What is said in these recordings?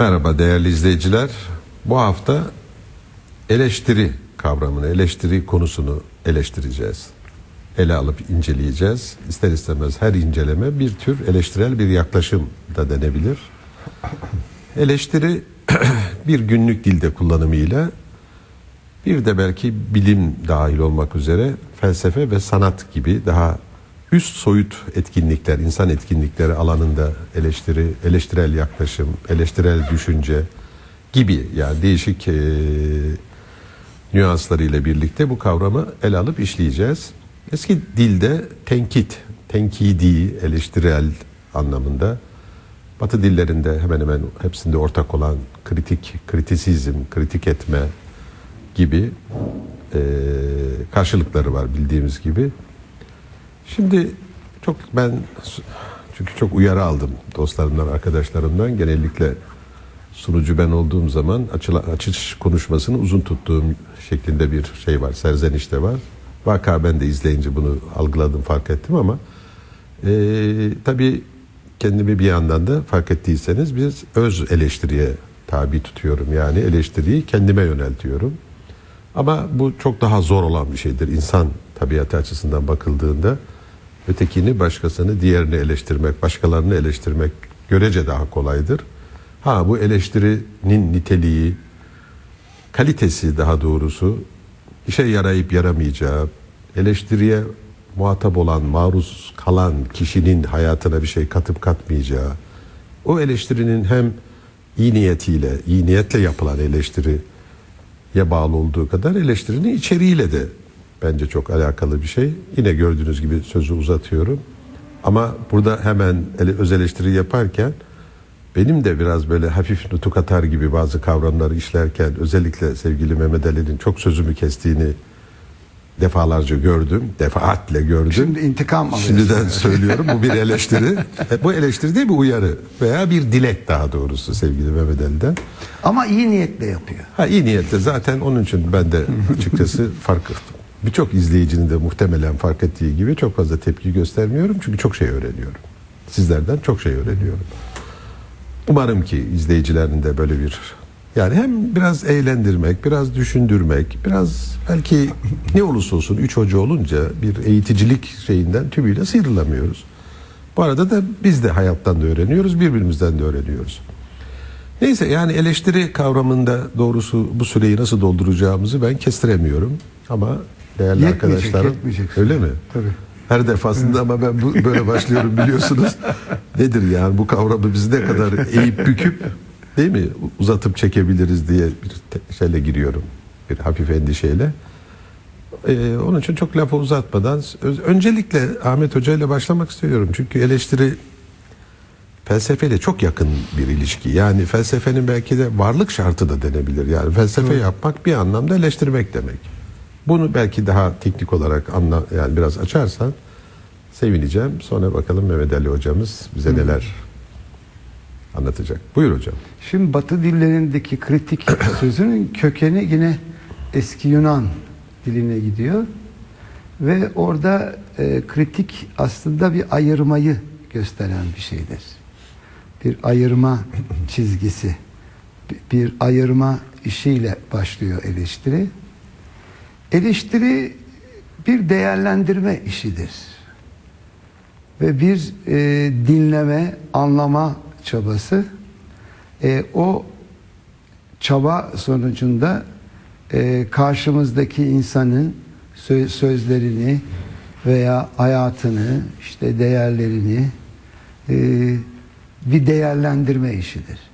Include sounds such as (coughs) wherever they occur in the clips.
Merhaba değerli izleyiciler. Bu hafta eleştiri kavramını, eleştiri konusunu eleştireceğiz. Ele alıp inceleyeceğiz. İster istemez her inceleme bir tür eleştirel bir yaklaşım da denebilir. Eleştiri (clears throat) bir günlük dilde kullanımıyla bir de belki bilim dahil olmak üzere felsefe ve sanat gibi daha üst soyut etkinlikler, insan etkinlikleri alanında eleştiri, eleştirel yaklaşım, eleştirel düşünce gibi yani değişik e, nüanslarıyla birlikte bu kavramı ele alıp işleyeceğiz. Eski dilde tenkit, tenkidi, eleştirel anlamında Batı dillerinde hemen hemen hepsinde ortak olan kritik, kritisizm, kritik etme gibi e, karşılıkları var bildiğimiz gibi. Şimdi çok ben çünkü çok uyarı aldım dostlarımdan, arkadaşlarımdan. Genellikle sunucu ben olduğum zaman açıla, açış konuşmasını uzun tuttuğum şeklinde bir şey var, serzeniş de var. Vaka ben de izleyince bunu algıladım, fark ettim ama e, tabii kendimi bir yandan da fark ettiyseniz biz öz eleştiriye tabi tutuyorum. Yani eleştiriyi kendime yöneltiyorum. Ama bu çok daha zor olan bir şeydir. İnsan tabiatı açısından bakıldığında ötekini, başkasını, diğerini eleştirmek, başkalarını eleştirmek görece daha kolaydır. Ha bu eleştirinin niteliği, kalitesi daha doğrusu işe yarayıp yaramayacağı, eleştiriye muhatap olan, maruz kalan kişinin hayatına bir şey katıp katmayacağı, o eleştirinin hem iyi niyetiyle, iyi niyetle yapılan eleştiriye bağlı olduğu kadar eleştirinin içeriğiyle de bence çok alakalı bir şey. Yine gördüğünüz gibi sözü uzatıyorum. Ama burada hemen ele, öz eleştiri yaparken benim de biraz böyle hafif nutuk atar gibi bazı kavramları işlerken özellikle sevgili Mehmet Ali'nin çok sözümü kestiğini defalarca gördüm. Defaatle gördüm. Şimdi intikam alıyorsun. Şimdiden söylüyorum bu bir eleştiri. (laughs) Bu eleştiri değil bir uyarı veya bir dilek daha doğrusu sevgili Mehmet Ali'den. Ama iyi niyetle yapıyor. Ha iyi niyetle zaten onun için ben de açıkçası fark birçok izleyicinin de muhtemelen fark ettiği gibi çok fazla tepki göstermiyorum. Çünkü çok şey öğreniyorum. Sizlerden çok şey öğreniyorum. Umarım ki izleyicilerin de böyle bir yani hem biraz eğlendirmek, biraz düşündürmek, biraz belki ne olursa olsun üç hoca olunca bir eğiticilik şeyinden tümüyle sıyrılamıyoruz. Bu arada da biz de hayattan da öğreniyoruz, birbirimizden de öğreniyoruz. Neyse yani eleştiri kavramında doğrusu bu süreyi nasıl dolduracağımızı ben kestiremiyorum. Ama değerli Yetmeyecek, arkadaşlarım yetmeyecek. öyle mi? Tabii. Her defasında ama ben bu, böyle başlıyorum biliyorsunuz. (laughs) Nedir yani bu kavramı biz ne kadar eğip büküp değil mi uzatıp çekebiliriz diye bir şeyle giriyorum. Bir hafif endişeyle. Ee, onun için çok lafı uzatmadan öz- öncelikle Ahmet Hoca ile başlamak istiyorum. Çünkü eleştiri felsefeyle çok yakın bir ilişki. Yani felsefenin belki de varlık şartı da denebilir. Yani felsefe yapmak bir anlamda eleştirmek demek. Bunu belki daha teknik olarak anla yani biraz açarsan sevineceğim. Sonra bakalım Mehmet Ali hocamız bize neler anlatacak. Buyur hocam. Şimdi Batı dillerindeki kritik (coughs) sözünün kökeni yine eski Yunan diline gidiyor. Ve orada e, kritik aslında bir ayırmayı gösteren bir şeydir. Bir ayırma (coughs) çizgisi. bi- Bir ayırma işiyle başlıyor eleştiri. Eleştiri bir değerlendirme işidir. Ve bir e, dinleme, anlama çabası. E, o çaba sonucunda e, karşımızdaki insanın sö- sözlerini veya hayatını, işte değerlerini e, bir değerlendirme işidir.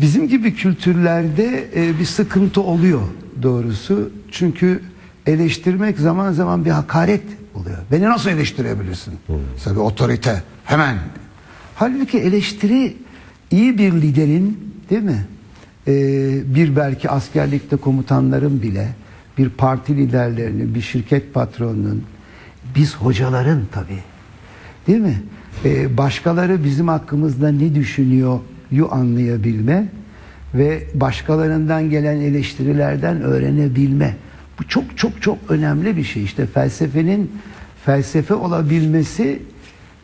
Bizim gibi kültürlerde e, bir sıkıntı oluyor doğrusu. Çünkü eleştirmek zaman zaman bir hakaret oluyor. Beni nasıl eleştirebilirsin? Tabii otorite hemen. Halbuki eleştiri iyi bir liderin değil mi? Ee, bir belki askerlikte komutanların bile bir parti liderlerinin, bir şirket patronunun, biz hocaların tabii değil mi? Ee, başkaları bizim hakkımızda ne düşünüyor yu anlayabilme ve başkalarından gelen eleştirilerden öğrenebilme. Bu çok çok çok önemli bir şey. İşte felsefenin felsefe olabilmesi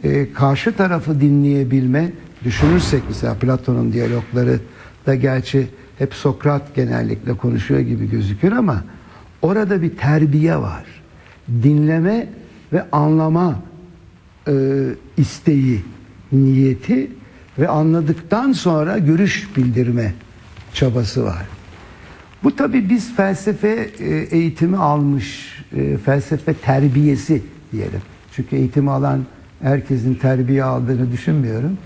e, karşı tarafı dinleyebilme, düşünürsek mesela Platon'un diyalogları da gerçi hep Sokrat genellikle konuşuyor gibi gözükür ama orada bir terbiye var. Dinleme ve anlama e, isteği, niyeti ve anladıktan sonra görüş bildirme çabası var. Bu tabi biz felsefe e, eğitimi almış, e, felsefe terbiyesi diyelim. Çünkü eğitimi alan herkesin terbiye aldığını düşünmüyorum.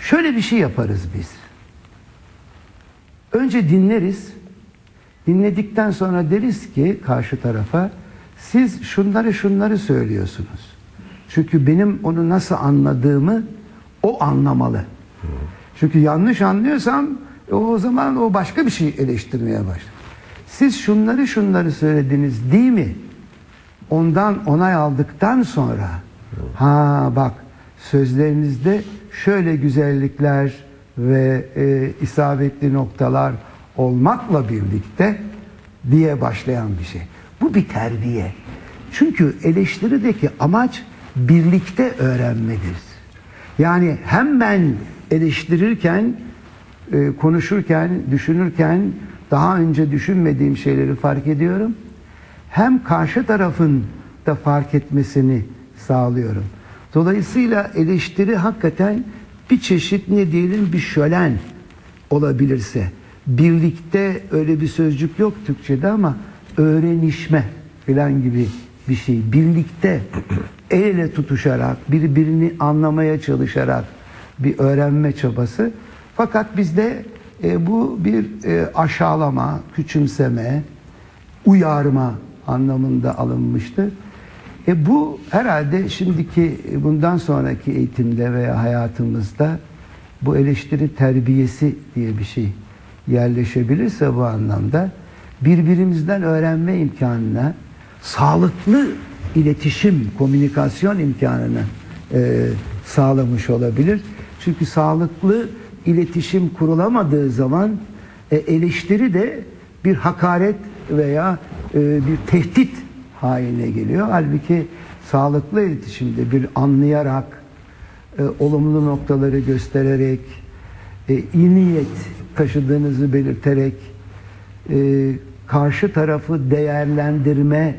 Şöyle bir şey yaparız biz. Önce dinleriz. Dinledikten sonra deriz ki karşı tarafa siz şunları şunları söylüyorsunuz. Çünkü benim onu nasıl anladığımı o anlamalı. Çünkü yanlış anlıyorsam e, o zaman o başka bir şey eleştirmeye başlar. Siz şunları şunları söylediniz değil mi? Ondan onay aldıktan sonra ha bak sözlerinizde şöyle güzellikler ve e, isabetli noktalar olmakla birlikte diye başlayan bir şey. Bu bir terbiye. Çünkü eleştirideki amaç birlikte öğrenmedir. Yani hem ben eleştirirken, e, konuşurken, düşünürken daha önce düşünmediğim şeyleri fark ediyorum. Hem karşı tarafın da fark etmesini sağlıyorum. Dolayısıyla eleştiri hakikaten bir çeşit ne diyelim bir şölen olabilirse. Birlikte öyle bir sözcük yok Türkçe'de ama öğrenişme falan gibi bir şey. Birlikte el ele tutuşarak, birbirini anlamaya çalışarak bir öğrenme çabası. Fakat bizde e, bu bir e, aşağılama, küçümseme, uyarma anlamında alınmıştır. E bu herhalde şimdiki bundan sonraki eğitimde veya hayatımızda bu eleştiri terbiyesi diye bir şey yerleşebilirse bu anlamda birbirimizden öğrenme imkanına sağlıklı iletişim, komünikasyon imkanını e, sağlamış olabilir. Çünkü sağlıklı iletişim kurulamadığı zaman e, eleştiri de bir hakaret veya e, bir tehdit haline geliyor. Halbuki sağlıklı iletişimde bir anlayarak, e, olumlu noktaları göstererek, iyi niyet taşıdığınızı belirterek, karşı tarafı değerlendirme,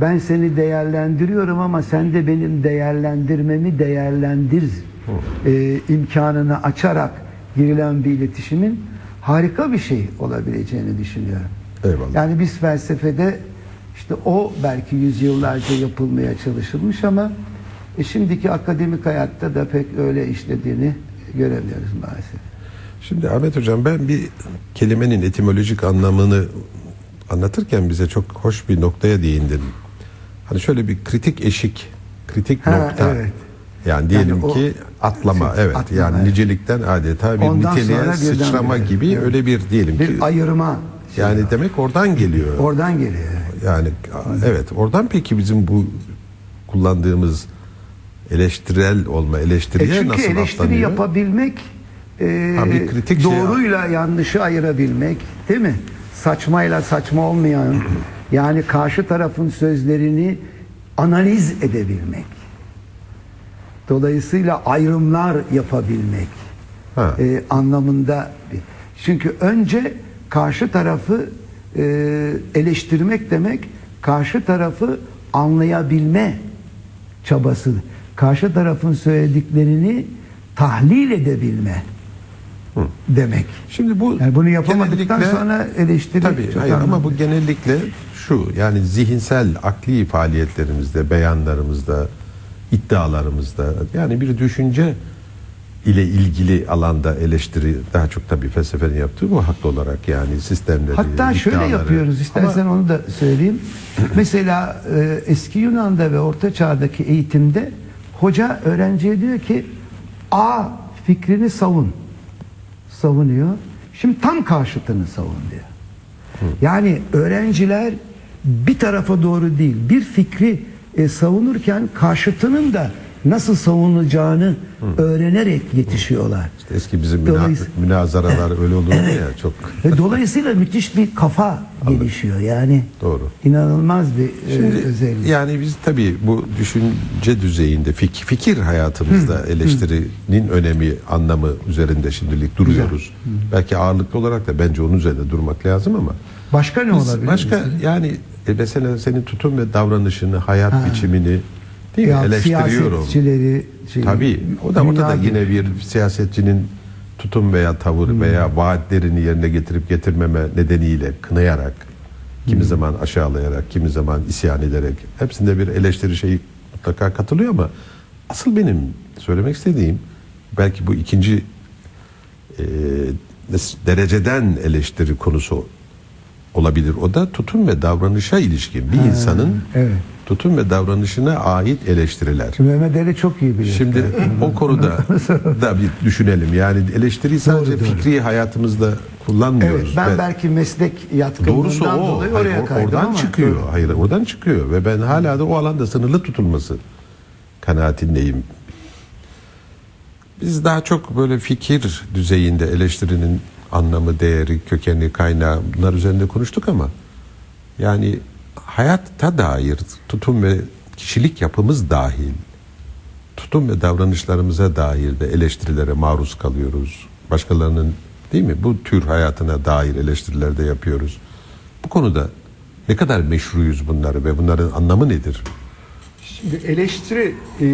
ben seni değerlendiriyorum ama sen de benim değerlendirmemi değerlendir e, imkanını açarak girilen bir iletişimin harika bir şey olabileceğini düşünüyorum. Eyvallah. Yani biz felsefede işte o belki yüzyıllarca yapılmaya çalışılmış ama e, şimdiki akademik hayatta da pek öyle işlediğini göremiyoruz maalesef. Şimdi Ahmet Hocam ben bir kelimenin etimolojik anlamını anlatırken bize çok hoş bir noktaya değindin. Hani şöyle bir kritik eşik, kritik Ha, nokta. evet. Yani diyelim Yani o- ki atlama, evet. Atlama, yani evet. nicelikten adeta bir Ondan niteliğe sıçrama bire, gibi evet. öyle bir diyelim Bir ki. ayırma. şey Yani var. demek oradan geliyor. oradan geliyor. Yani evet oradan peki bizim bu kullandığımız eleştirel olma E eleştiriye çünkü nasıl eleştiri atlanıyor? yapabilmek e, Ha, bir kritik şey- doğruyla yanlışı ayırabilmek değil mi? Saçmayla saçma olmayan yani karşı tarafın sözlerini analiz edebilmek. Dolayısıyla ayrımlar yapabilmek Ha. e, anlamında. Çünkü önce karşı tarafı e, eleştirmek demek karşı tarafı anlayabilme çabası. Karşı tarafın söylediklerini tahlil edebilme demek. Şimdi bu Yani bunu yapamadıktan sonra eleştiri Tabii çok hayır ama bu genellikle şu yani zihinsel akli faaliyetlerimizde, beyanlarımızda, iddialarımızda yani bir düşünce ile ilgili alanda eleştiri daha çok tabii felsefenin yaptığı bu haklı olarak yani sistemleri, Hatta şöyle iddiaları. yapıyoruz istersen onu da söyleyeyim. (clears throat) Mesela e, eski Yunan'da ve Orta Çağ'daki eğitimde hoca öğrenciye diyor ki A fikrini savun. Savunuyor. Şimdi tam karşıtını savun diyor. Yani öğrenciler bir tarafa doğru değil bir fikri e, savunurken karşıtının da nasıl savunacağını öğrenerek yetişiyorlar. İşte eski bizim Dolayısıyla- münazaralar öyle olurdu ya çok dolayısıyla müthiş bir kafa gelişiyor. Yani Doğru. inanılmaz bir e, Şimdi özellik. yani biz tabii bu düşünce düzeyinde fik- fikir hayatımızda eleştirinin önemi, anlamı üzerinde şimdilik duruyoruz. Belki ağırlıklı olarak da bence onun üzerinde durmak lazım ama Başka ne biz olabilir? başka mesela? yani e, mesela senin tutum ve davranışını, hayat biçimini değil mi Ya eleştiriyorum. Siyasetçileri şey, Tabii. O da orada da dünya yine bir siyasetçinin tutum veya tavır veya vaatlerini yerine getirip getirmeme nedeniyle kınayarak, kimi zaman aşağılayarak, kimi zaman isyan ederek hepsinde bir eleştiri şeyi mutlaka katılıyor ama asıl benim söylemek istediğim belki bu ikinci e, dereceden eleştiri konusu olabilir. O da tutum ve davranışa ilişkin bir insanın evet. tutum ve davranışına ait eleştiriler. Mehmet Ali çok iyi bilir. Şimdi o konuda (laughs) da bir düşünelim. Yani eleştiriyi sadece Doğru, doğru. fikri hayatımızda Evet, kullanmıyoruz. ben Ve belki meslek yatkınlığından doğrusu o. dolayı Hayır, oraya or- kaydım oradan ama çıkıyor. Doğru. Hayır, oradan çıkıyor ve ben hala da o alanda sınırlı tutulması kanaatindeyim. Biz daha çok böyle fikir düzeyinde eleştirinin anlamı, değeri, kökeni, kaynağı bunlar üzerinde konuştuk ama yani hayatta dair tutum ve kişilik yapımız dahil tutum ve davranışlarımıza dair de eleştirilere maruz kalıyoruz. Başkalarının değil mi bu tür hayatına dair eleştiriler de yapıyoruz. Bu konuda ne kadar meşruyuz bunları ve bunların anlamı nedir? Şimdi eleştiri e,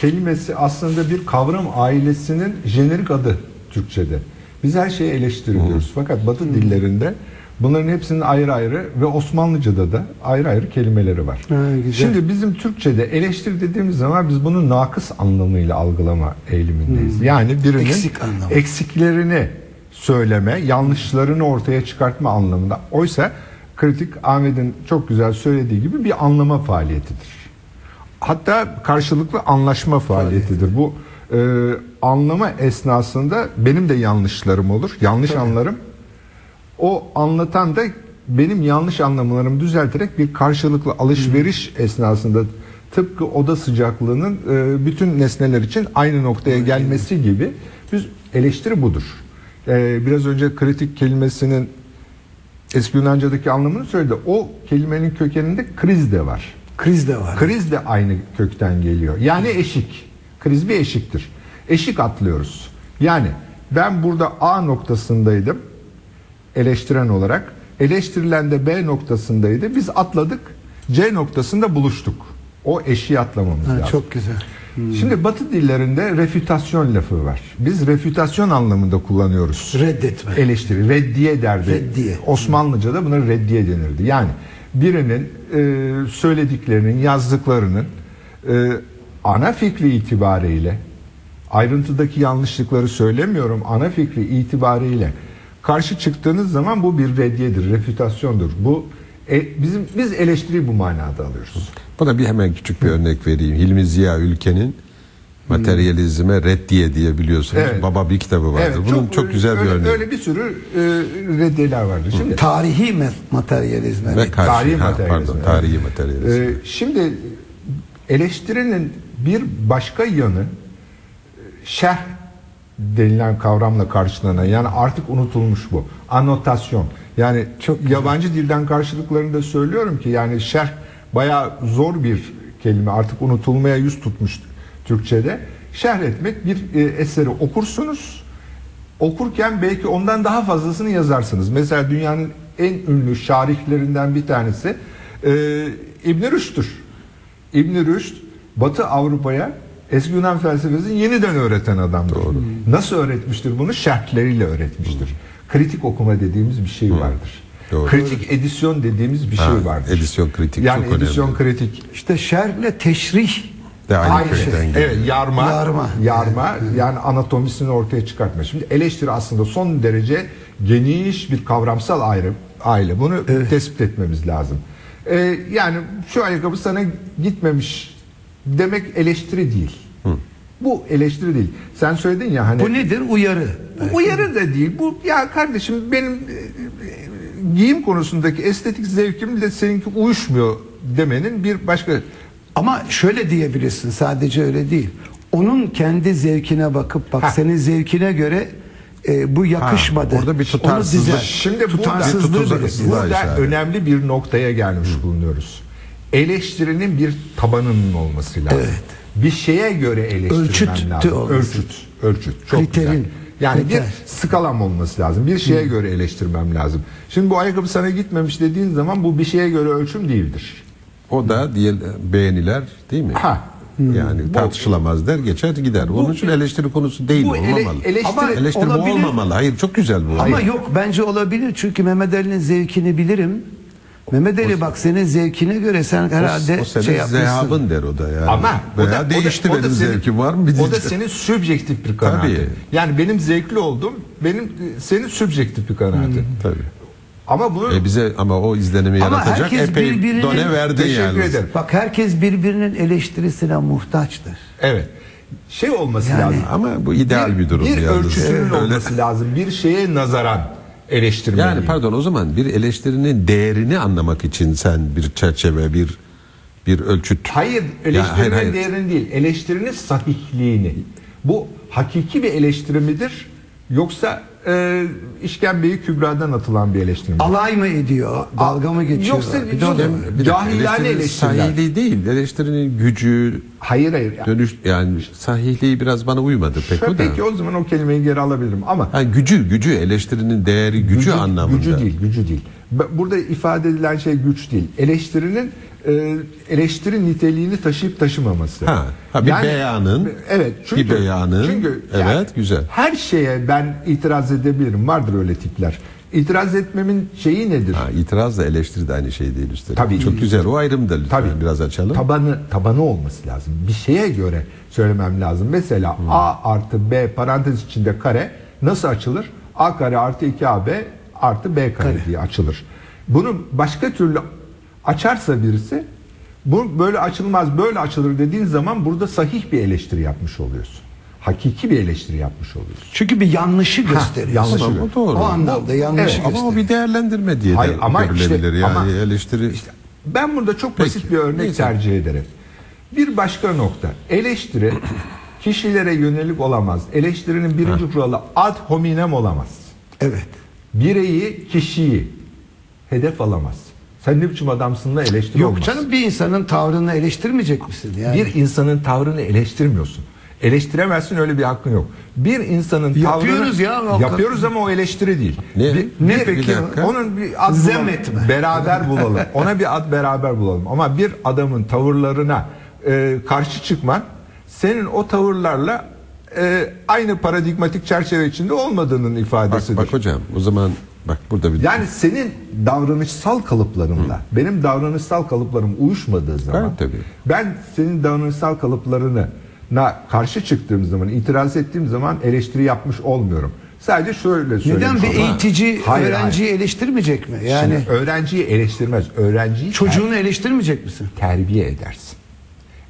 kelimesi aslında bir kavram ailesinin jenerik adı Türkçe'de. Biz her şeyi eleştiriyoruz. Fakat Batı dillerinde bunların hepsinin ayrı ayrı ve Osmanlıca'da da ayrı ayrı kelimeleri var. Ha, güzel. Şimdi bizim Türkçe'de eleştiri dediğimiz zaman biz bunu nakıs anlamıyla algılama eğilimindeyiz. Yani birinin Eksik anlamı. eksiklerini söyleme, yanlışlarını ortaya çıkartma anlamında. Oysa kritik Ahmet'in çok güzel söylediği gibi bir anlama faaliyetidir. Hatta karşılıklı anlaşma faaliyetidir. Bu e, anlama esnasında benim de yanlışlarım olur. Yanlış anlarım. O anlatan da benim yanlış anlamalarımı düzelterek bir karşılıklı alışveriş esnasında tıpkı oda sıcaklığının e, bütün nesneler için aynı noktaya gelmesi gibi biz eleştiri budur. E, biraz önce kritik kelimesinin eski Yunanca'daki anlamını söyledi. O kelimenin kökeninde kriz de var. Kriz de var. Kriz de aynı kökten geliyor. Yani eşik. Kriz bir eşiktir. Eşik atlıyoruz. Yani ben burada A noktasındaydım eleştiren olarak. Eleştirilen de B noktasındaydı. Biz atladık. C noktasında buluştuk. O eşiği atlamamız Ha, lazım. çok güzel. Şimdi Batı dillerinde refütasyon lafı var. Biz refütasyon anlamında kullanıyoruz. Reddetme. Eleştiri, reddiye derdi. Reddiye. Osmanlıca'da buna reddiye denirdi. Yani birinin e, söylediklerinin, yazdıklarının e, ana fikri itibariyle ayrıntıdaki yanlışlıkları söylemiyorum. Ana fikri itibariyle karşı çıktığınız zaman bu bir reddiyedir, refütasyondur. Bu e, bizim biz eleştiriyi bu manada alıyoruz. Buna bir hemen küçük bir örnek vereyim. Hilmi Ziya Ülken'in Materyalizme Reddiye diye biliyorsunuz. Evet. Baba bir kitabı vardır. Bunun çok, güzel bir öyle, örneği. Öyle bir sürü e, reddiyeler vardır. Şimdi Tarihi me- materyalizme. Ve karşı, Tarihi ha, materyalizm, pardon, evet. tarihi materyalizm. Ee, şimdi eleştirinin bir başka yanı e, şerh denilen kavramla karşılanan yani artık unutulmuş bu. Anotasyon. Yani Çok yabancı dilden karşılıklarını da söylüyorum ki yani şerh bayağı zor bir kelime artık unutulmaya yüz tutmuş Türkçe'de. Şerh etmek bir e, eseri okursunuz. Okurken belki ondan daha fazlasını yazarsınız. Mesela dünyanın en ünlü şarihlerinden bir tanesi e, İbn Rüşd'tür. İbn Rüşd Batı Avrupa'ya eski Yunan felsefesini yeniden öğreten adamdır. Nasıl öğretmiştir bunu? Şerhleriyle öğretmiştir. Kritik okuma dediğimiz bir şey vardır. Doğru. Kritik edisyon dediğimiz bir Ha, şey vardır. edisyon kritik yani çok edisyon önemli. kritik. İşte şerhle teşrih De aynı, Aynı şey. geliyor. Evet, yarma, Yarma. yarma, yani anatomisini ortaya çıkartma. Şimdi eleştiri aslında son derece geniş bir kavramsal ayrı, aile. Bunu tespit etmemiz lazım. Ee, yani şu ayakkabı sana gitmemiş demek eleştiri değil. Bu eleştiri değil. Sen söyledin ya hani bu nedir? Uyarı. bu uyarı da değil. Bu ya kardeşim benim e, e, giyim konusundaki estetik zevkimle seninki uyuşmuyor demenin bir başka Ama şöyle diyebilirsin sadece öyle değil. Onun kendi zevkine bakıp bak Ha. senin zevkine göre e, bu yakışmadı. Ha, orada bir Onu tutarsızlık. dizer. Şimdi burada- tutarsızlığı Bir tutuza- verirsin. Tutuza- Burada önemli bir noktaya gelmiş bulunuyoruz. Eleştirinin bir tabanının olması lazım. Evet. Bir şeye göre eleştirmen Ölçütü lazım. olması. Ölçüt. Ölçüt. Çok Kriterin. güzel. Yani Kriter. bir skalam olması lazım. Bir şeye göre eleştirmem lazım. Şimdi bu ayakkabı sana gitmemiş dediğin zaman bu bir şeye göre ölçüm değildir. O da diye beğeniler değil mi? Ha. Yani tartışılamaz der geçer gider. Onun için eleştiri konusu değil bu ele- olmamalı. eleştiri- Ama eleştiri bu olabilir. olmamalı. Hayır çok güzel bu. Ama yok bence olabilir çünkü Mehmet Ali'nin zevkini bilirim. Mehmet Ali bak senin zevkine göre sen herhalde o, o senin şey yapmışsın. zehabın der o da yani. Ama o Veya da- o da- değişti o da benim senin- zevkim var mı O da diyeceğim. senin sübjektif bir kanaatin. Tabii. Yani benim zevkli olduğum benim senin sübjektif bir kanaatin. Tabii. Ama bunu E bize ama o izlenimi Ama yaratacak herkes epey birbirine- done verdi Teşekkür yani. ederim. Bak herkes birbirinin eleştirisine muhtaçtır. Evet. Şey olması Yani- lazım. Ama bu ideal bir, durum Bir yalnız. ölçüsünün Öyle- olması lazım. Bir şeye nazaran eleştirmeli. Yani pardon o zaman bir eleştirinin değerini anlamak için sen bir çerçeve bir bir ölçüt. Hayır, Ya, eleştirinin hayır, hayır. değerini değil, eleştirinin sahihliğini. Bu hakiki bir eleştiri midir? Yoksa e, işkembeyi kübradan atılan bir eleştiri mi? Alay mı ediyor? Dalga mı geçiyor? Yoksa Bir de. Bir eleştirinin eleştiriler. Sahihliği değil. Eleştirinin gücü, Hayır hayır. dönüş yani sahihliği biraz bana uymadı pek o da. Peki o zaman o kelimeyi geri alabilirim ama Ha, gücü, gücü, eleştirinin değeri, gücü, anlamında. Gücü değil, gücü değil. Burada ifade edilen şey güç değil. Eleştirinin e, eleştiri niteliğini taşıyıp taşımaması. Ha, ha, bir beyanın, evet, çünkü, bir beyanın, çünkü evet, güzel. Her şeye ben itiraz edebilirim. Vardır öyle tipler. İtiraz etmemin şeyi nedir? Ha, itiraz da eleştiri de aynı şey değil üstelik. Tabii. Çok güzel. O ayrımı da lütfen Tabii. biraz açalım. Tabanı tabanı olması lazım. Bir şeye göre söylemem lazım. Mesela Hmm. A artı B parantez içinde kare nasıl açılır? A kare artı 2AB artı B kare, diye açılır. Bunu başka türlü açarsa birisi bu böyle açılmaz böyle açılır dediğin zaman burada sahih bir eleştiri yapmış oluyorsun. Hakiki bir eleştiri yapmış oluyorsun. Çünkü bir yanlışı gösteriyor. yanlışı Tamam, o doğru. O anlamda yanlışı Evet, gösteriyor. Ama o bir değerlendirme diye Hayır, de ama görülebilir. işte- yani ama- eleştiri İşte ben burada çok Peki, basit bir örnek neyse. tercih ederim. Bir başka nokta. Eleştiri (clears throat) kişilere yönelik olamaz. Eleştirinin birinci kuralı ad hominem olamaz. Evet. Bireyi, kişiyi hedef alamaz. Sen ne biçim adamsınla eleştiri Yok olmaz. canım bir insanın tavrını eleştirmeyecek misin? Yani Bir insanın tavrını eleştirmiyorsun. Eleştiremezsin öyle bir hakkın yok. Bir insanın Yapıyoruz tavrını ya, o- yapıyoruz ama o eleştiri değil. Ne? Bir- Ne bir- peki? bir dakika. Onun bir ad Zem bulalım. etme. Beraber (laughs) bulalım. Ona bir ad beraber bulalım. Ama bir adamın tavırlarına e, karşı çıkman senin o tavırlarla e, aynı paradigmatik çerçeve içinde olmadığının bak, ifadesidir. bak hocam o zaman bak burada bir Yani senin davranışsal kalıplarınla benim davranışsal kalıplarım uyuşmadığı zaman Gayet tabii. ben senin davranışsal kalıplarına na karşı çıktığım zaman itiraz ettiğim zaman eleştiri yapmış olmuyorum. Sadece şöyle söyleyeyim. neden bir Ama- eğitici Hayır, öğrenciyi eleştirmeyecek mi? Yani Şimdi öğrenciyi eleştirmez. Öğrenciyi çocuğunu eleştirmeyecek misin? terbiye edersin.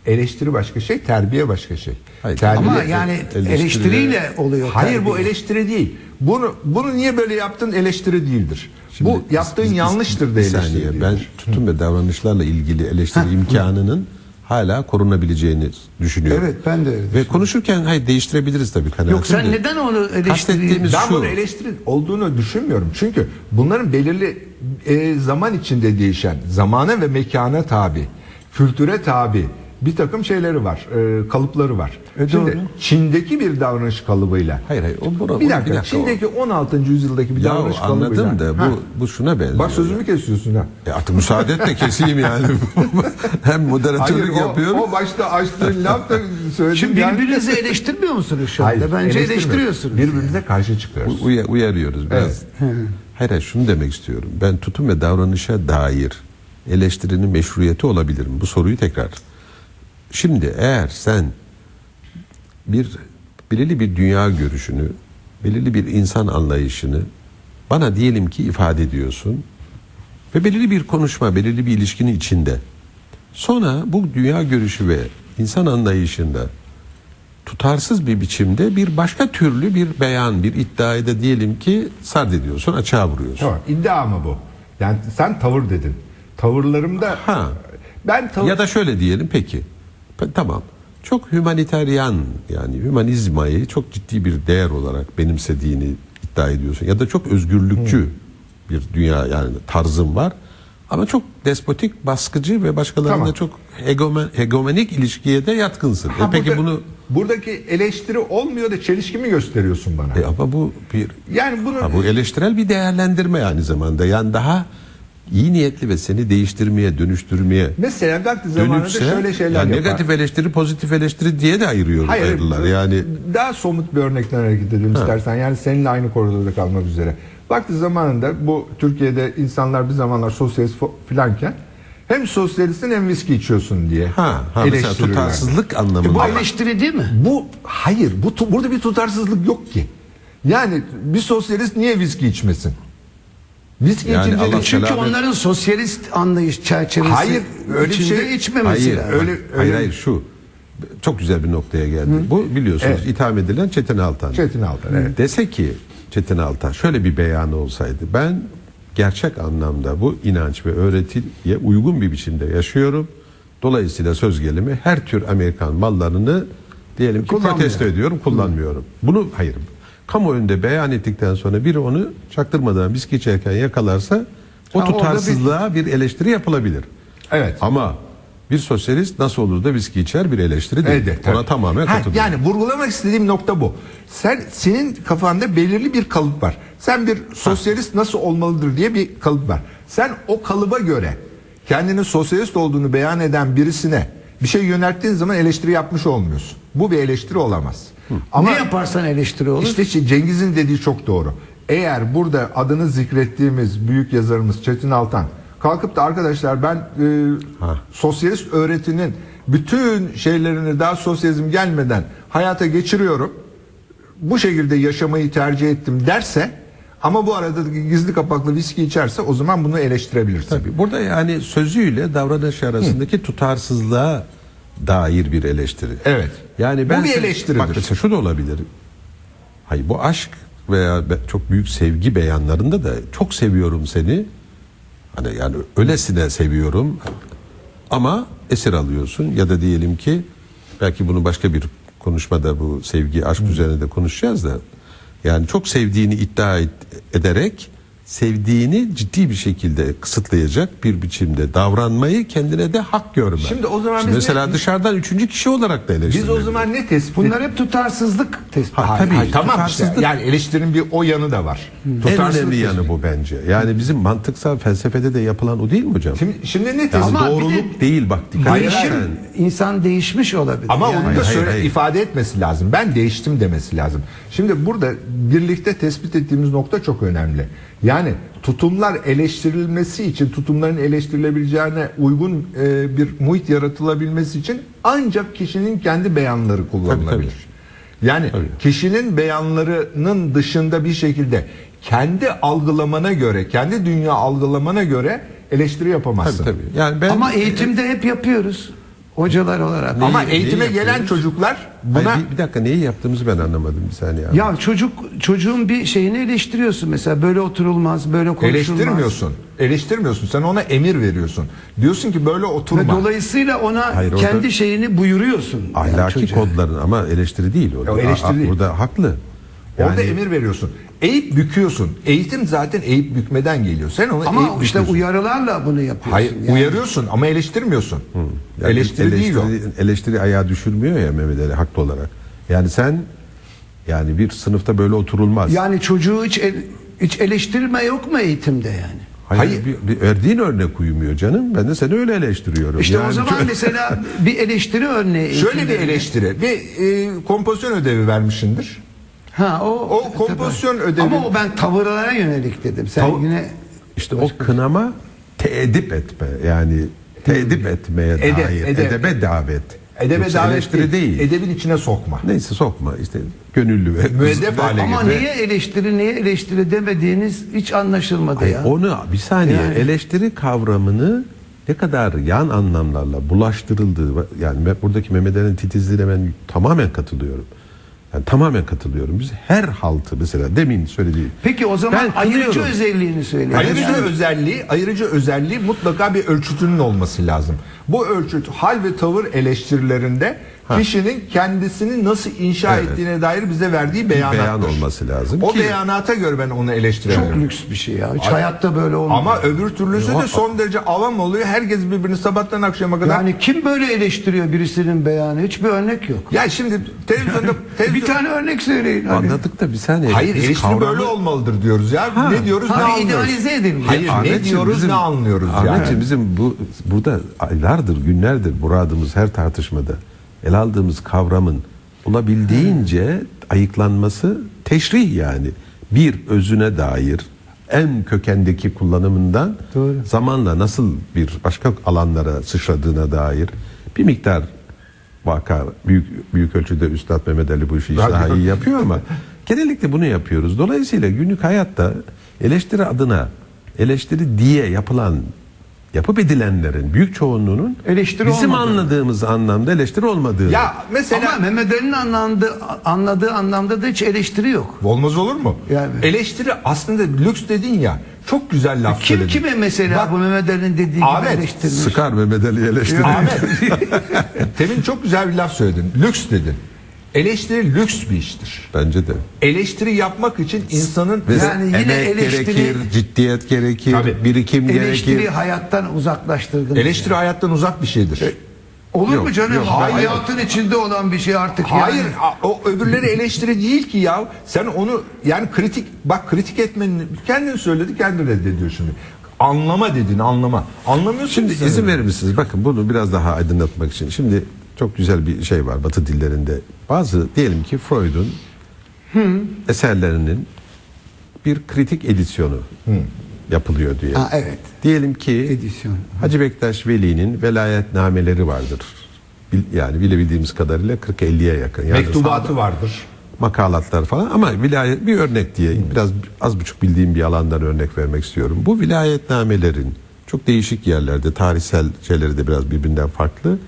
Eleştiri başka şey, terbiye başka şey. Hayır, Terbiye- Ama yani eleştiriyle- eleştiriyle oluyor. Hayır bu terbiye. eleştiri değil. Bunu bunu niye böyle yaptın eleştiri değildir. Şimdi bu biz- yaptığın biz- biz- yanlıştır da eleştiri saniye, değildir. Ben tutum ve davranışlarla ilgili eleştiri imkanının hala korunabileceğini düşünüyorum. Evet, ben de öyle Ve konuşurken hayır değiştirebiliriz tabii kanaatimde. Yok sen neden onu eleştiriyi... Kastettiğimiz Ben şu. bunu eleştiri olduğunu düşünmüyorum. Çünkü bunların belirli e, zaman içinde değişen, zamana ve mekana tabi, kültüre tabi bir takım şeyleri var, e, kalıpları var. E, Şimdi doğru. Çin'deki bir davranış kalıbıyla Hayır hayır. O, buna, bir o- dakika, Çin'deki 16. yüzyıldaki bir Ya davranış kalıbıyla. anladım da Ha. bu bu şuna benziyor. Bak sözümü kesiyorsun ha. E artık müsaade et de keseyim yani. (laughs) Hem moderatörlük Hayır, o, yapıyorum. o başta açtığın laf da söyledim. Şimdi yani- birbirinizi eleştirmiyor musunuz şu Hayır, anda? Bence eleştirmiyoruz. eleştiriyorsunuz. Birbirimize karşı çıkıyoruz. U- uya- uyarıyoruz biraz. Hayır hayır şunu demek istiyorum. Ben tutum ve davranışa dair eleştirinin meşruiyeti olabilir mi? Bu soruyu tekrar. Şimdi eğer sen bir belirli bir dünya görüşünü, belirli bir insan anlayışını bana diyelim ki ifade ediyorsun ve belirli bir konuşma, belirli bir ilişkinin içinde. Sonra bu dünya görüşü ve insan anlayışında tutarsız bir biçimde bir başka türlü bir beyan, bir iddiayı da diyelim ki sard ediyorsun, açığa vuruyorsun. Tamam, iddia mı bu? Yani sen tavır dedin. Tavırlarımda Ha. Ben tav- Ya da şöyle diyelim peki. Tamam. Çok hümaniteryan yani hümanizmayı çok ciddi bir değer olarak benimsediğini iddia ediyorsun. Ya da çok özgürlükçü bir dünya yani tarzın var. Ama çok despotik, baskıcı ve başkalarıyla Tamam. çok hegemen, hegemonik ilişkiye de yatkınsın. Ha, e peki burada- bunu buradaki eleştiri olmuyor da çelişki mi gösteriyorsun bana? e ama bu bir yani bunu ha, bu eleştirel bir değerlendirme aynı zamanda. Yani daha iyi niyetli ve seni değiştirmeye, dönüştürmeye mesela vakti zamanında dönüşse şöyle şeyler yani yapar. negatif eleştiri, pozitif eleştiri diye de ayırıyoruz Hayır, ayrılar. Yani daha somut bir örnekten hareket edelim istersen. Yani seninle aynı koridorda kalmak üzere. Vakti zamanında bu Türkiye'de insanlar bir zamanlar sosyalist filanken hem sosyalistin hem viski içiyorsun diye Ha, ha mesela eleştiriyorlar. tutarsızlık anlamında. Bu eleştiri değil mi? Bu hayır bu burada bir tutarsızlık yok ki. Yani bir sosyalist niye viski içmesin? Viski Yani içince Çünkü Selamet- onların sosyalist anlayış çerçevesi Hayır, öyle içinde şey- içmemesi hayır, lazım. öyle- hayır, öyle- hayır şu çok güzel bir noktaya geldi. Bu biliyorsunuz Evet. itham edilen Çetin Altan. Çetin Altan, evet. Dese ki Çetin Altan şöyle bir beyanı olsaydı ben gerçek anlamda bu inanç ve öğretiye uygun bir biçimde yaşıyorum. Dolayısıyla söz gelimi her tür Amerikan mallarını diyelim ki protesto ediyorum, kullanmıyorum. Bunu hayır. Kamuoyunda beyan ettikten sonra biri onu çaktırmadan viski içerken yakalarsa o Ha, orada bir- tutarsızlığa bir eleştiri yapılabilir. Evet. Ama bir sosyalist nasıl olur da viski içer bir eleştiri değil. Evet, Ona tabii. tamamen Ha, katılıyorum. Yani vurgulamak istediğim nokta bu. Sen senin kafanda belirli bir kalıp var. Sen bir sosyalist nasıl olmalıdır diye bir kalıp var. Sen o kalıba göre kendini sosyalist olduğunu beyan eden birisine bir şey yönelttiğin zaman eleştiri yapmış olmuyorsun. Bu bir eleştiri olamaz. Ama ne yaparsan eleştiri olur. işte Cengiz'in dediği çok doğru. Eğer burada adını zikrettiğimiz büyük yazarımız Çetin Altan kalkıp da arkadaşlar ben e, Ha. sosyalist öğretinin bütün şeylerini daha sosyalizm gelmeden hayata geçiriyorum. Bu şekilde yaşamayı tercih ettim derse ama bu arada gizli kapaklı viski içerse o zaman bunu eleştirebilirsin. Tabii. Burada yani sözüyle davranış arasındaki tutarsızlığa dair bir eleştiri. Evet. Yani Bu ben bir sen- eleştiridir. Bak mesela şu da olabilir. Hayır bu aşk veya çok büyük sevgi beyanlarında da çok seviyorum seni. Hani yani öylesine seviyorum. Ama esir alıyorsun ya da diyelim ki belki bunu başka bir konuşmada bu sevgi aşk üzerine de konuşacağız da yani çok sevdiğini iddia ederek sevdiğini ciddi bir şekilde kısıtlayacak bir biçimde davranmayı kendine de hak görme. Şimdi o zaman Şimdi biz mesela ne- dışarıdan üçüncü kişi olarak da Biz eleştirilebilir. o zaman ne tespit Bunlar hep tutarsızlık tespiti. Ha, tabii, hayır, tamam işte. tutarsızlık- Yani eleştirinin bir o yanı da var. en Tutarsızlık önemli yanı bu bence. Yani bizim mantıksal felsefede de yapılan o değil mi hocam? Şimdi, şimdi ne tespit? Ama doğruluk değil bak dikkat Hayır, hayır. İnsan değişmiş olabilir. Ama Yani onu da hayır, söyle hayır. ifade etmesi lazım. Ben değiştim demesi lazım. Şimdi burada birlikte tespit ettiğimiz nokta çok önemli. Yani tutumlar eleştirilmesi için, tutumların eleştirilebileceğine uygun e, bir muhit yaratılabilmesi için ancak kişinin kendi beyanları kullanılabilir. Yani Tabii. kişinin beyanlarının dışında bir şekilde kendi algılamana göre, kendi dünya algılamana göre eleştiri yapamazsın. Tabii tabii. Yani ben Ama eğitimde hep yapıyoruz. Hocalar olarak. Ama Neyi- eğitime neyi gelen yapıyoruz? çocuklar Hayır, buna bir, bir dakika neyi yaptığımızı ben anlamadım bir saniye. abi. Ya çocuk çocuğun bir şeyini eleştiriyorsun mesela böyle oturulmaz, böyle konuşulmaz. Eleştirmiyorsun. Eleştirmiyorsun. Sen ona emir veriyorsun. Diyorsun ki böyle Ve oturma. dolayısıyla ona Hayır, orada- kendi şeyini buyuruyorsun. yani Ahlaki çocuğa. kodların ama eleştiri değil o. Eleştiri değil. Burada haklı. Orada Yani- emir veriyorsun. Eğip büküyorsun. Eğitim zaten eğip bükmeden geliyor. Sen onu Ama eğip işte büküyorsun. uyarılarla bunu yapıyorsun. Hayır, yani. uyarıyorsun ama eleştirmiyorsun. Yani eleştiri, değil o. eleştiri, eleştiri ayağa düşürmüyor ya Mehmet Ali haklı olarak. Yani sen yani bir sınıfta böyle oturulmaz. Yani çocuğu hiç el- hiç eleştirme yok mu eğitimde yani? Hayır, Hayır. Bir, bir verdiğin örnek uymuyor canım. Ben de seni öyle eleştiriyorum. İşte Yani o zaman çok- mesela bir eleştiri örneği. (laughs) Şöyle bir eleştiri. Bir e, kompozisyon ödevi vermişsindir. Ha o O kompozisyon tabii. ödevi- Ama o ben tavırlara yönelik dedim. Sen Tav- yine İşte o kınama teedip etme yani teedip etmeye Ede- dair ede- edebe davet. Edebe Yoksa davet eleştiri değil. Edebin içine sokma. Neyse sokma işte gönüllü ve Müeddep hale ama getir. niye eleştiri niye eleştiri demediğiniz hiç anlaşılmadı Hayır, ya. onu bir saniye Yani- eleştiri kavramını ne kadar yan anlamlarla bulaştırıldığı yani buradaki Mehmet Ali'nin titizliğine ben tamamen katılıyorum. Yani tamamen katılıyorum. Biz her haltı mesela demin söylediğim. Peki o zaman Ben ayırıcı kınıyorum. özelliğini söyleyin. Ayrıca Yani- özelliği, ayrıca özelliği mutlaka bir ölçütünün olması lazım. Bu ölçüt hal ve tavır eleştirilerinde kişinin kendisini nasıl inşa Evet. ettiğine dair bize verdiği beyanattır. beyan olması lazım O ki- beyanata göre ben onu eleştiriyorum. Çok lüks bir şey ya. Hiç hayatta böyle olmuyor. Ama öbür türlüsü de son derece avam oluyor. Herkes birbirini sabahtan akşama kadar. yani kim böyle eleştiriyor birisinin beyanı? Hiçbir örnek yok. ya şimdi televizyonda Bir televizyon... tane örnek söyleyin. Hani. Anladık da bir saniye. Hayır Biz eleştiri kavramı- böyle olmalıdır diyoruz ya. ne diyoruz Ha, ne anlıyoruz. idealize edilmiş. Hayır ne Ahmetciğim, diyoruz bizim- ne anlıyoruz Ahmetciğim, yani. bizim bu burada aylardır, günlerdir muradımız her tartışmada ele aldığımız kavramın olabildiğince ayıklanması teşrih yani. Bir özüne dair en kökendeki kullanımından Doğru. zamanla nasıl bir başka alanlara sıçradığına dair bir miktar vaka büyük büyük ölçüde Üstad Mehmet Ali bu işi hiç daha iyi yapıyor ama (laughs) genellikle bunu yapıyoruz. Dolayısıyla günlük hayatta eleştiri adına eleştiri diye yapılan yapıp edilenlerin büyük çoğunluğunun Eleştiri bizim olmadığı. anladığımız anlamda eleştiri olmadığı. Ya mesela Ama Mehmet Ali'nin anladığı, anladığı anlamda da hiç eleştiri yok. olmaz olur mu? Yani. Eleştiri aslında lüks dedin ya. Çok güzel laf Kim söyledin. kime mesela Bak, bu Mehmet Ali'nin dediği gibi Ahmet, eleştirmiş? Sıkar Mehmet Ali eleştiri. Ahmet. (laughs) Temin çok güzel bir laf söyledin. Lüks dedin. Eleştiri lüks bir iştir. Bence de. Eleştiri yapmak için insanın Ve Yani yine emek eleştiri- gerekir, ciddiyet gerekir, Tabii. birikim Eleştiri gerekir. hayattan uzaklaştırdınız. eleştiri hayattan uzak bir şeydir. Olur Yok, mu canım? yok, Hayır. hayır. Hayatın içinde olan bir şey artık Hayır yani. a- o öbürleri eleştiri değil ki ya. Sen onu yani kritik bak kritik etmenin kendin söyledi kendin reddediyor şimdi. Anlama dedin anlama. Anlamıyorsun Şimdi ki sen izin onu. verir misiniz? Bakın bunu biraz daha aydınlatmak için. Şimdi çok güzel bir şey var Batı dillerinde. Bazı diyelim ki Freud'un eserlerinin bir kritik edisyonu yapılıyor diye. Ha, evet. Diyelim ki Edisyon. Hacı Bektaş Veli'nin velayetnameleri vardır. Yani bilebildiğimiz kadarıyla 40-50'ye yakın. Yani Mektubatı vardır. makalatlar falan ama vilayet bir örnek diye biraz az buçuk bildiğim bir alandan örnek vermek istiyorum. Bu vilayetnamelerin çok değişik yerlerde tarihsel şeyleri de biraz birbirinden farklı.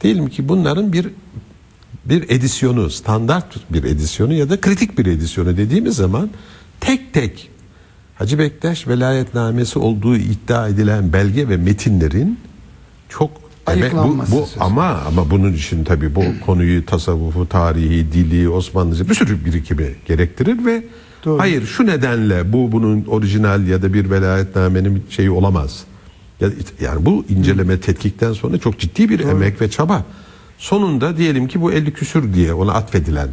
Diyelim ki bunların bir bir edisyonu, standart bir edisyonu ya da kritik bir edisyonu dediğimiz zaman tek tek Hacı Bektaş velayetnamesi olduğu iddia edilen belge ve metinlerin çok emek- bu, bu ama ama bunun için tabii bu (clears throat) konuyu tasavvufu, tarihi, dili, Osmanlıca bir sürü birikimi gerektirir ve Doğru. hayır şu nedenle bu bunun orijinal ya da bir velayetnamenin şeyi olamaz. Ya- Yani bu inceleme tetkikten sonra çok ciddi bir emek ve çaba. Sonunda diyelim ki bu 50 küsür diye ona atfedilen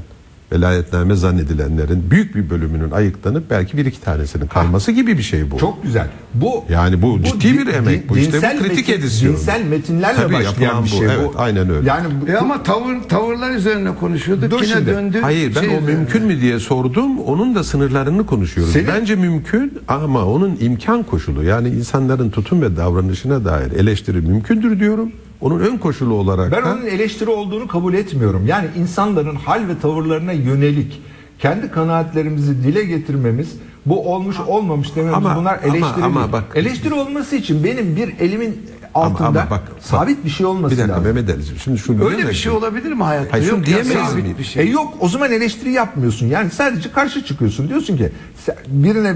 velayetname zannedilenlerin büyük bir bölümünün ayıklanıp belki bir iki tanesinin kalması gibi bir şey bu. Çok güzel. Bu Yani bu ciddi bir emek bu. İşte bu kritik metin- edisyon. Dinsel metinlerle Tabii başlayan bir bu. şey Evet, bu. aynen öyle. Yani bu- E ama tavır tavırlar üzerine konuşuyorduk. Dur Yine şimdi. döndü. Hayır ben şey o mümkün mü diye sordum. Onun da sınırlarını konuşuyoruz. Senin- Bence mümkün ama onun imkan koşulu yani insanların tutum ve davranışına dair eleştiri mümkündür diyorum. Onun ön koşulu olarak Ben da onun eleştiri olduğunu kabul etmiyorum. Yani insanların hal ve tavırlarına yönelik kendi kanaatlerimizi dile getirmemiz, bu olmuş olmamış dememiz Ama- bunlar ama- eleştiri ama değil. bak- eleştiri olması için benim bir elimin Ama- altında ama bak- sabit bir şey olması bir dakika lazım. Mehmet Ali'ciğim şimdi şunu Öyle bir şey ki- olabilir mi hayatta? Hayır, Yok diyemeyiz mi? bir şey. E yok o zaman eleştiri yapmıyorsun. Yani sadece karşı çıkıyorsun. Diyorsun ki sen- birine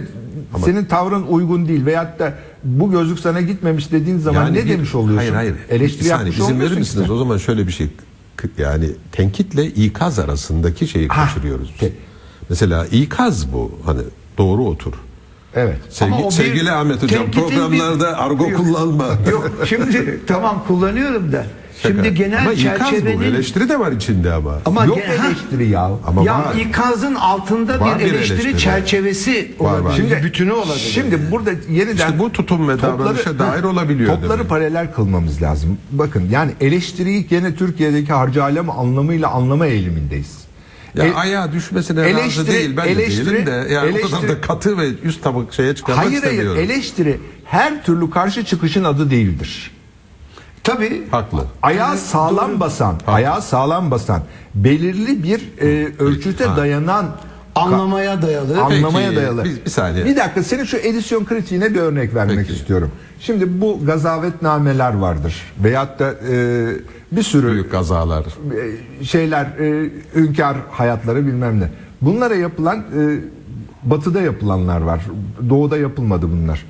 senin tavrın uygun değil veyahut da bu gözlük sana gitmemiş dediğin zaman Yani ne bir- demiş oluyorsun? Hayır hayır. Eleştiri Bir saniye, izin verir misiniz? işte. O zaman şöyle bir şey yani tenkitle ikaz arasındaki şeyi Ha, kaçırıyoruz. okey. Mesela ikaz bu hani doğru otur. Evet. Sevgi, Ama o bir sevgili Ahmet hocam programlarda argo kullanma. Yok şimdi tamam kullanıyorum da. Şaka. Şimdi genel ama ikaz bu. çerçevenin Eleştiri de var içinde ama. ama Yok ge- ha, eleştiri ya. Ama ya var. ikazın altında Var bir eleştiri, eleştiri. çerçevesi Var, var. olabilir. Şimdi bütünü olabilir. Şimdi burada yeniden İşte bu tutum ve davranışa dair olabiliyor Topları demek. paralel kılmamız lazım. Bakın yani eleştiriyi gene Türkiye'deki harcı alem anlamıyla anlama eğilimindeyiz. Ya E- ayağa düşmesine razı eleştiri- değil ben de eleştiri- değilim de yani o kadar eleştiri- da katı ve üst tabak şeye çıkarmak hayır hayır istemiyorum. eleştiri her türlü karşı çıkışın adı değildir. Tabii Haklı. Ayağı sağlam basan, ayağı sağlam basan, belirli bir e, ölçüte Ha. dayanan Anlamaya dayalı. anlamaya Peki, dayalı. bir- bir saniye. Bir dakika senin şu edisyon kritiğine bir örnek vermek Peki. istiyorum. Şimdi bu gazavetnameler vardır. Veyahut da e, bir sürü Büyük kazalar. e, şeyler e, hünkâr hayatları bilmem ne. Bunlara yapılan e, batıda yapılanlar var. Doğuda yapılmadı bunlar.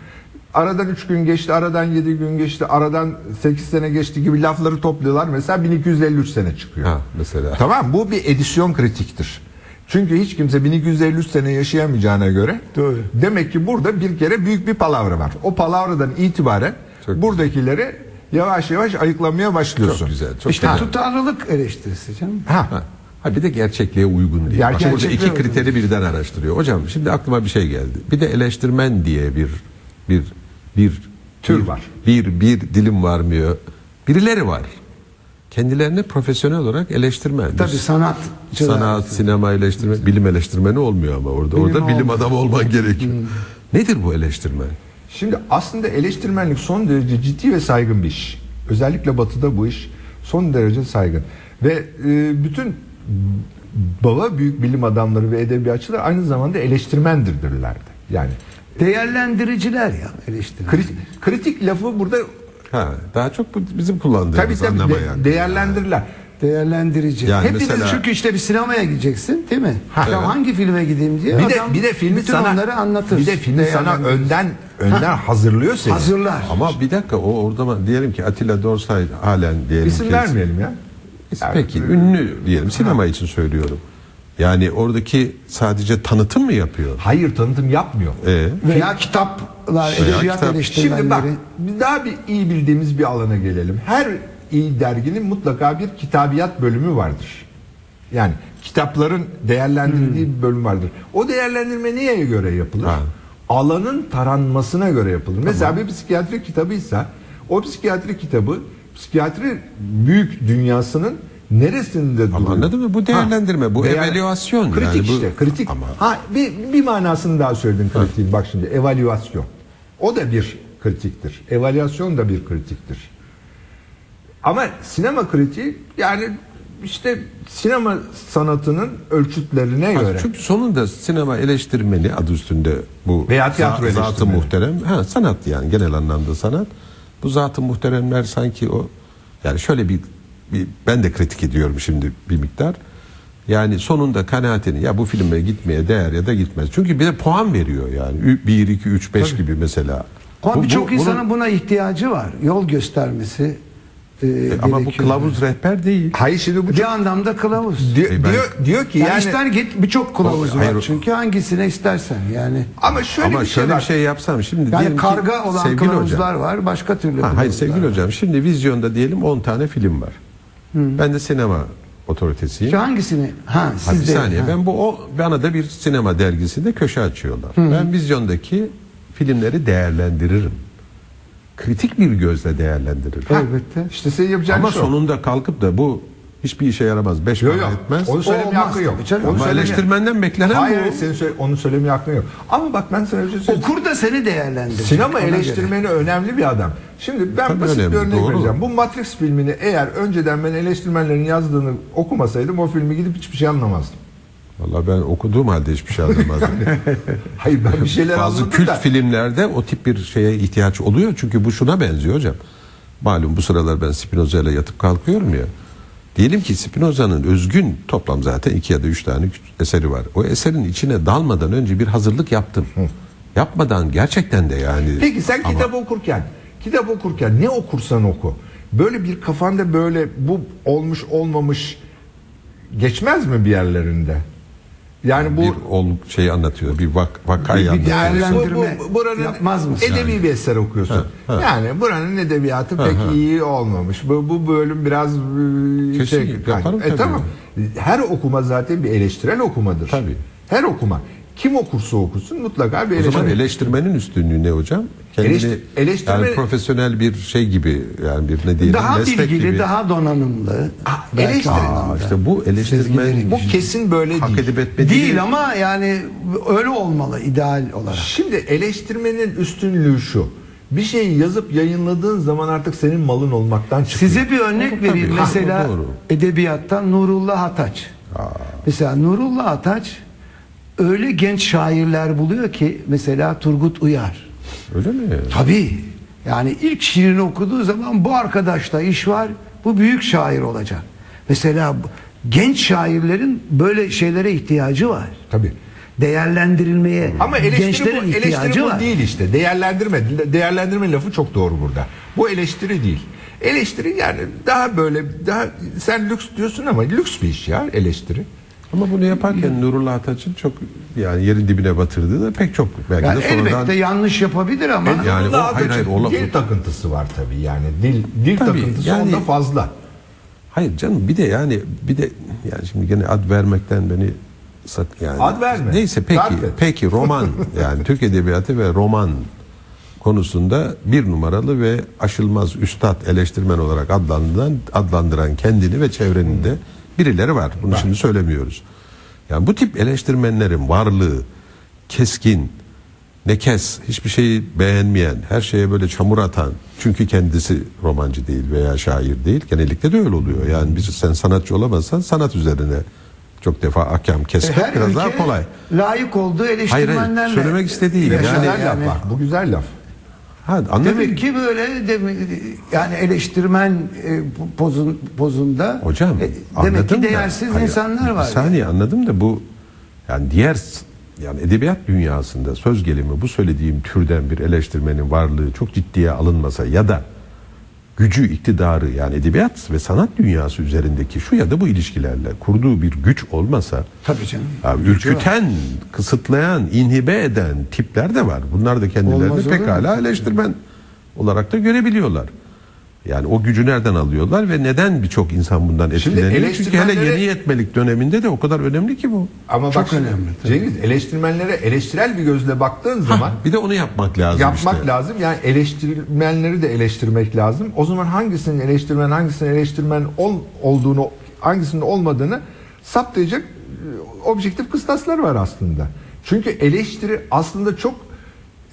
Aradan 3 gün geçti, aradan 7 gün geçti, aradan 8 sene geçti gibi lafları topluyorlar. Mesela 1253 sene çıkıyor. Ha mesela. Tamam bu bir edisyon kritiktir. Çünkü hiç kimse 1253 sene yaşayamayacağına göre Doğru. demek ki burada bir kere büyük bir palavra var. O palavradan itibaren Çok buradakileri yavaş yavaş ayıklamaya başlıyorsun. Çok güzel. Çok İşte güzel. tutarlılık eleştirisi canım. Ha. Ha. Ha bir de gerçekliğe uygun değil. Gerçek- Bak burada iki uygun. kriteri birden araştırıyor. Hocam şimdi aklıma bir şey geldi. Bir de eleştirmen diye bir bir bir Tür bir- var. Bir bir dilim varmıyor. Birileri var. Kendilerini profesyonel olarak eleştirmen. Tabii sanat. Sanat, sinema eleştirme, bilim eleştirmeni olmuyor ama orada. Bilim orada bilim olmuyor. adamı olman gerekiyor. Nedir bu eleştirmen? Şimdi aslında eleştirmenlik son derece ciddi ve saygın bir iş. Özellikle batıda bu iş son derece saygın. Ve e, bütün baba büyük bilim adamları ve edebiyatçılar aynı zamanda eleştirmendirdirlerdi. Yani Değerlendiriciler ya eleştiriciler. kritik, kritik lafı burada Ha, daha çok bu bizim kullandığımız tabii tabii anlama de- yani. değerlendirirler. Değerlendirici. Yani Hepimiz mesela- çünkü işte bir sinemaya gideceksin değil mi? Ha. ya Evet. hangi filme gideyim diye Bir de bir de filmi bütün sana onları anlatır. bir de filmi sana önden önden hazırlıyor seni. hazırlar. Ama bir dakika o orada diyelim ki Atilla Dorsay halen diyelim İsim ki vermeyelim ya. Peki ünlü diyelim sinema için söylüyorum. Yani oradaki sadece tanıtım mı yapıyor? Hayır tanıtım yapmıyor. E, Veya kitaplar, Veya edebiyat kitap. eleştirmenleri. Şimdi bak daha bir iyi bildiğimiz bir alana gelelim. Her iyi derginin mutlaka bir kitabiyat bölümü vardır. Yani kitapların değerlendirildiği bir bölüm vardır. O değerlendirme neye göre yapılır? Ha. Alanın taranmasına göre yapılır. Mesela bir psikiyatri kitabıysa o psikiyatri kitabı psikiyatri büyük dünyasının neresinde duruyor? anladın mı? Bu değerlendirme, bu evaluasyon Kritik yani bu- işte, kritik. Ama- Ha bir, bir manasını daha söyledim kritiğin. Bak şimdi evaluasyon. O da bir kritiktir. Evaluasyon da bir kritiktir. Ama sinema kritiği yani işte sinema sanatının ölçütlerine Ha, göre. Çünkü sonunda sinema eleştirmeni adı üstünde bu Veya tiyatro za- zatı muhterem. Ha, sanat yani genel anlamda sanat. Bu zatı muhteremler sanki o yani şöyle bir ben de kritik ediyorum şimdi bir miktar. Yani sonunda kanaatini ya bu filme gitmeye değer ya da gitmez. Çünkü bir de puan veriyor yani. 1 2 3 5 gibi mesela. Ama Bu- bu- birçok bunun- insanın buna ihtiyacı var. Yol göstermesi e, ama bu kılavuz rehber değil. Hayır şimdi bu Bir çok, anlamda kılavuz. diyor, E ben- diyor, diyor ki yani, yani, ister git birçok kılavuz var. Çünkü hangisine istersen yani. ama şöyle ama bir şey şöyle var. bir şey yapsam şimdi Yani diyelim ki karga olan sevgili hocam, kılavuzlar var, başka türlü Ha, hayır kılavuzlar sevgili var. hocam şimdi vizyonda diyelim 10 tane film var. Ben de sinema otoritesiyim. Şu hangisini? Ha, Ha, siz bir de. saniye ha. ben bu o bana da bir sinema dergisinde köşe açıyorlar. Ben vizyondaki filmleri değerlendiririm. Kritik bir gözle değerlendiririm. Elbette. İşte senin yapacağın Ama iş o. sonunda kalkıp da bu hiçbir işe yaramaz. Beş Yok para yok. etmez. Onu söylemeye olmaz hakkı yok. canım. Onu Ama söylemeye- eleştirmenden beklenen Hayır, bu. hayır, senin söyle- onu söylemeye hakkın yok. Ama bak ben sana bir şey söyleyeyim. Okur da seni değerlendirecek. Sinema ona göre. eleştirmeni önemli bir adam. Şimdi ben Tabii basit önemli, bir örnek doğru. vereceğim. Bu Matrix filmini eğer önceden ben eleştirmenlerin yazdığını okumasaydım o filmi gidip hiçbir şey anlamazdım. Vallahi ben okuduğum halde hiçbir şey anlamadım. (laughs) Hayır ben bir şeyler Bazı anladım kült da. filmlerde o tip bir şeye ihtiyaç oluyor. Çünkü bu şuna benziyor hocam. Malum bu sıralar ben Spinoza ile yatıp kalkıyorum ya. Diyelim ki Spinoza'nın özgün toplam zaten iki ya da üç tane eseri var. O eserin içine dalmadan önce bir hazırlık yaptım. Yapmadan gerçekten de yani. Peki sen Ama- kitap okurken, kitap okurken ne okursan oku. Böyle bir kafanda böyle bu olmuş olmamış geçmez mi bir yerlerinde? Yani bu bir ol şey anlatıyor, bir vak, vakayı Bir- bir anlatıyor. bu, değerlendirme bu, buranın yapmaz mısın? edebi bir eser okuyorsun. Ha, ha. Yani buranın edebiyatı pek iyi olmamış. Bu, bu bölüm biraz e, şey, Kesinlikle yaparım e, tabii. tamam. Her okuma zaten bir eleştirel okumadır. Tabii. Her okuma. Kim okursa okusun mutlaka bir O zaman eleştirmenin üstünlüğü ne hocam? Kendini Eleştir- eleştirme- yani profesyonel bir şey gibi yani bir ne diyelim Daha meslek bilgili, gibi. daha donanımlı. Ah, anlamda. Aa, işte bu eleştirmen Bu kesin böyle hak değil. edip etmediği Değil ama yani öyle olmalı ideal olarak. Şimdi eleştirmenin üstünlüğü şu. Bir şeyi yazıp yayınladığın zaman artık senin malın olmaktan çıkıyor. Size bir örnek Doğru, vereyim. tabii. Mesela Ha, doğru. edebiyattan Nurullah Ataç. Mesela Nurullah Ataç öyle genç şairler buluyor ki mesela Turgut Uyar. Öyle mi? Tabii. Yani ilk şiirini okuduğu zaman bu arkadaşta iş var. Bu büyük şair olacak. Mesela genç şairlerin böyle şeylere ihtiyacı var. Tabii. Değerlendirilmeye Ama eleştiri bu, eleştiri bu var. değil işte. Değerlendirme. Değerlendirme lafı çok doğru burada. Bu eleştiri değil. Eleştiri yani daha böyle daha sen lüks diyorsun ama lüks bir iş ya eleştiri. Ama bunu yaparken Nurullah Ataç'ın çok yani yerin dibine batırdığı da pek çok belki Yani de sonradan elbette yanlış yapabilir ama Yani o- Nurullah hayır, hayır, Ataç'ın ola- dil takıntısı var tabii yani dil dil Tabii, takıntısı yani- onda fazla. Hayır canım bir de yani bir de yani şimdi gene ad vermekten beni sak yani Ad verme. Neyse peki Tarif et. peki roman (laughs) yani Türk edebiyatı ve roman konusunda bir numaralı ve aşılmaz üstad eleştirmen olarak adlandıran adlandıran kendini ve çevrenin de birileri var. Bunu şimdi söylemiyoruz. Yani bu tip eleştirmenlerin varlığı keskin, nekes, hiçbir şeyi beğenmeyen, her şeye böyle çamur atan. Çünkü kendisi romancı değil veya şair değil. Genellikle de öyle oluyor. Yani bir sen sanatçı olamazsan sanat üzerine çok defa ahkam kesmek her biraz daha kolay. layık olduğu Hayır eleştirmenlerle. hayır söylemek istediğim yani, yani- bak. Bu güzel laf. Ha, Demek ki böyle demi- yani eleştirmen e, pozun, pozunda. Hocam e, demek ki da- değersiz Hayır, insanlar var. Bir saniye anladım da bu yani diğer yani edebiyat dünyasında söz gelimi bu söylediğim türden bir eleştirmenin varlığı çok ciddiye alınmasa ya da gücü, iktidarı yani edebiyat ve sanat dünyası üzerindeki şu ya da bu ilişkilerle kurduğu bir güç olmasa Tabii canım. Abi, Gücü var. ürküten, kısıtlayan, inhibe eden tipler de var. Bunlar da kendilerini Olmaz pekala eleştirmen olarak da görebiliyorlar. Yani o gücü nereden alıyorlar ve neden birçok insan bundan etkileniyor? Çünkü hele yeni yetmelik döneminde de o kadar önemli ki bu. Ama Çok bak şimdi, önemli, tabii. Cengiz eleştirmenlere eleştirel bir gözle baktığın zaman Bir de onu yapmak lazım yapmak işte. lazım. Yani eleştirmenleri de eleştirmek lazım. O zaman hangisinin eleştirmen, hangisinin eleştirmen ol, olduğunu, hangisinin olmadığını saptayacak e, objektif kıstaslar var aslında. Çünkü eleştiri aslında çok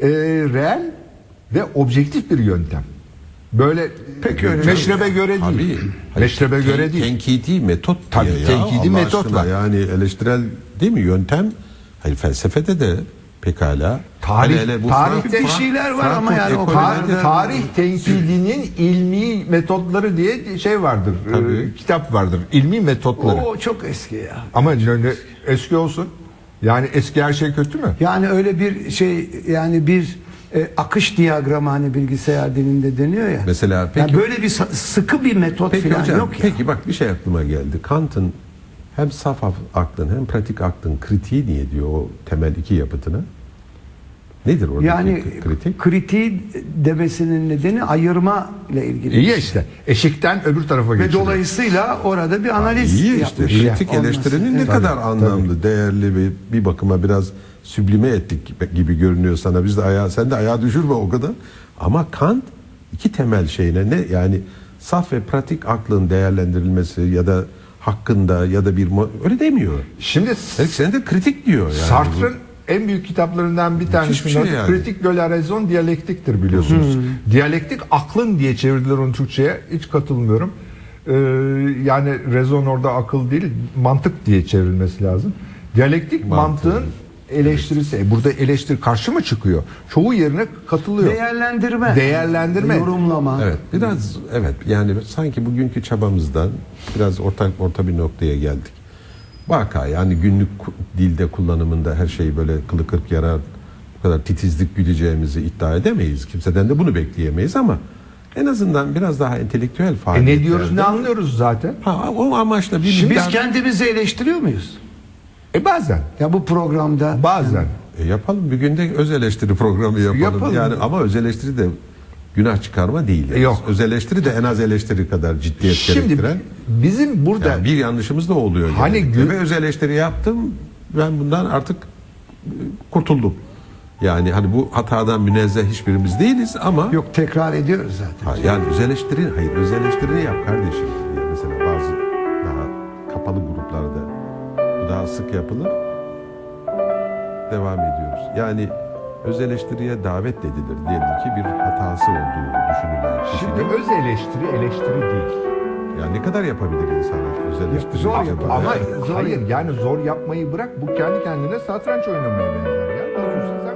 e, reel ve objektif bir yöntem. Böyle Peki öyle meşrebe göre değil. Tabii. Meşrebe Ten- göre değil. Tenkidi metot Tabii, ya. tenkidi Allah metot var. Yani eleştirel değil mi yöntem? Hayır felsefede de pekala. Tarih- Hele hele bu tarihte Frank- bir şeyler var ama Frankfurt yani o da- Tarih tenkidinin ilmi metotları diye şey vardır. Tabii. e, kitap vardır. İlmi metotları. O çok eski ya. Ama yani eski olsun. Yani eski her şey kötü mü? Yani öyle bir şey yani bir e, akış diyagramı hani bilgisayar dilinde deniyor ya. Mesela peki- Yani böyle bir sıkı bir metot Peki falan hocam, yok ya. peki bak bir şey aklıma geldi. Kant'ın hem saf af- aklın hem pratik aklın kritiği niye diyor o temel iki yapıtına? Nedir oradaki Yani kritik? kritiği demesinin nedeni ayırma ile ilgili. İyi ya işte. Eşikten öbür tarafa Ve geçiyor. dolayısıyla orada bir analiz İyi işte yapmış. kritik Olması. eleştirinin ne Evet. kadar anlamlı, değerli ve bir bakıma biraz süblime ettik gibi- görünüyor sana. Biz de ayağı, sen de ayağı düşürme o kadar. Ama Kant iki temel şeyine ne yani saf ve pratik aklın değerlendirilmesi ya da hakkında ya da bir öyle demiyor. Şimdi Belki sen de kritik diyor yani. Sartre'ın en büyük kitaplarından bir tanesi şey yani. Kritik de la raison diyalektiktir biliyorsunuz. Diyalektik aklın diye çevirdiler onu Türkçe'ye. Hiç katılmıyorum. Ee, yani rezon orada akıl değil, mantık diye çevrilmesi lazım. Diyalektik Mantığı. mantığın eleştirisi. E, Burada eleştiri karşı mı çıkıyor? Çoğu yerine katılıyor. Değerlendirme. Değerlendirme. Yorumlama. Evet biraz evet yani sanki bugünkü çabamızdan biraz ortak orta bir noktaya geldik. Vaka yani günlük dilde kullanımında her şeyi böyle kılı kırk yarar bu kadar titizlik güdeceğimizi iddia edemeyiz. Kimseden de bunu bekleyemeyiz ama en azından biraz daha entelektüel E faaliyetler. ne diyoruz ne anlıyoruz zaten? Ha, o amaçla bir Şimdi biz kendimizi eleştiriyor muyuz? E bazen. Ya bu programda Bazen. E yapalım bir günde öz eleştiri programı yapalım. Yapalım. Yani ama öz eleştiri de günah çıkarma değil. yani. E yok. Öz eleştiri de en az eleştiri kadar ciddiyet Şimdi gerektiren. bizim burada Yani bir yanlışımız da oluyor. Hani gü- Ve öz eleştiri yaptım. Ben bundan artık e, kurtuldum. Yani hani bu hatadan münezzeh hiçbirimiz değiliz ama yok tekrar ediyoruz zaten. Ha, yani öz eleştiri, hayır öz eleştirini yap kardeşim. Daha sık yapılır. Devam ediyoruz. Yani öz eleştiriye davet edilir diyelim ki bir hatası olduğu düşünülen Şimdi kişinin. öz eleştiri eleştiri değil. Yani ne kadar yapabilir insanlar öz eleştiri Zor yapar. Ama Yani Zor hayır yani zor yapmayı bırak bu kendi kendine satranç oynamaya benzer ya. Düşünsen